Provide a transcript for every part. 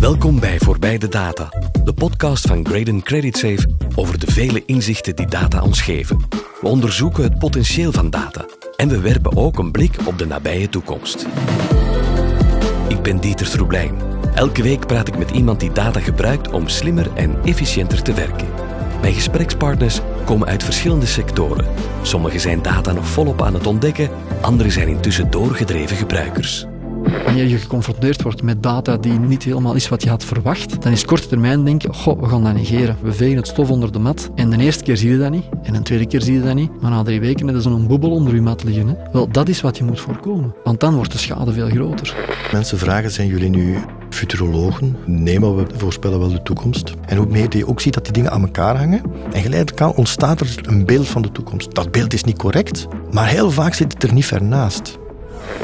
Welkom bij Voorbij de Data, de podcast van Graden Credit Safe over de vele inzichten die data ons geven. We onderzoeken het potentieel van data en we werpen ook een blik op de nabije toekomst. Ik ben Dieter Troeblijn. Elke week praat ik met iemand die data gebruikt om slimmer en efficiënter te werken. Mijn gesprekspartners komen uit verschillende sectoren. Sommigen zijn data nog volop aan het ontdekken, anderen zijn intussen doorgedreven gebruikers. Wanneer je geconfronteerd wordt met data die niet helemaal is wat je had verwacht, dan is korte termijn denken, goh, we gaan dat negeren. We vegen het stof onder de mat. En de eerste keer zie je dat niet. En een tweede keer zie je dat niet. Maar na drie weken is zo'n boebel onder je mat liggen. Wel, dat is wat je moet voorkomen. Want dan wordt de schade veel groter. Mensen vragen, zijn jullie nu futurologen? Nee, maar we voorspellen wel de toekomst. En hoe meer je ook ziet dat die dingen aan elkaar hangen, en geleidelijk aan ontstaat er een beeld van de toekomst. Dat beeld is niet correct, maar heel vaak zit het er niet ver naast.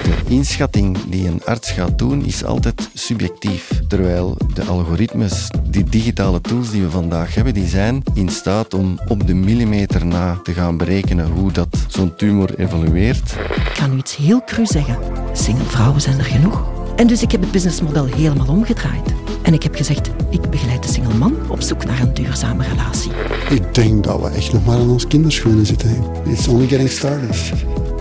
De inschatting die een arts gaat doen is altijd subjectief. Terwijl de algoritmes, die digitale tools die we vandaag hebben, die zijn in staat om op de millimeter na te gaan berekenen hoe dat zo'n tumor evolueert. Ik ga nu iets heel cru zeggen. Single vrouwen zijn er genoeg. En dus ik heb het businessmodel helemaal omgedraaid. En ik heb gezegd, ik begeleid de single man op zoek naar een duurzame relatie. Ik denk dat we echt nog maar aan ons kinderschoenen zitten. It's only getting started.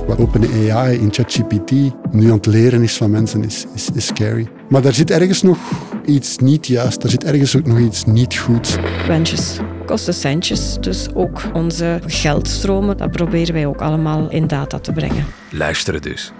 Wat OpenAI in ChatGPT nu aan het leren is van mensen, is, is, scary. Maar daar zit ergens nog iets niet juist. Daar zit ergens ook nog iets niet goed. Wensjes kosten centjes. Dus ook onze geldstromen, dat proberen wij ook allemaal in data te brengen. Luisteren dus.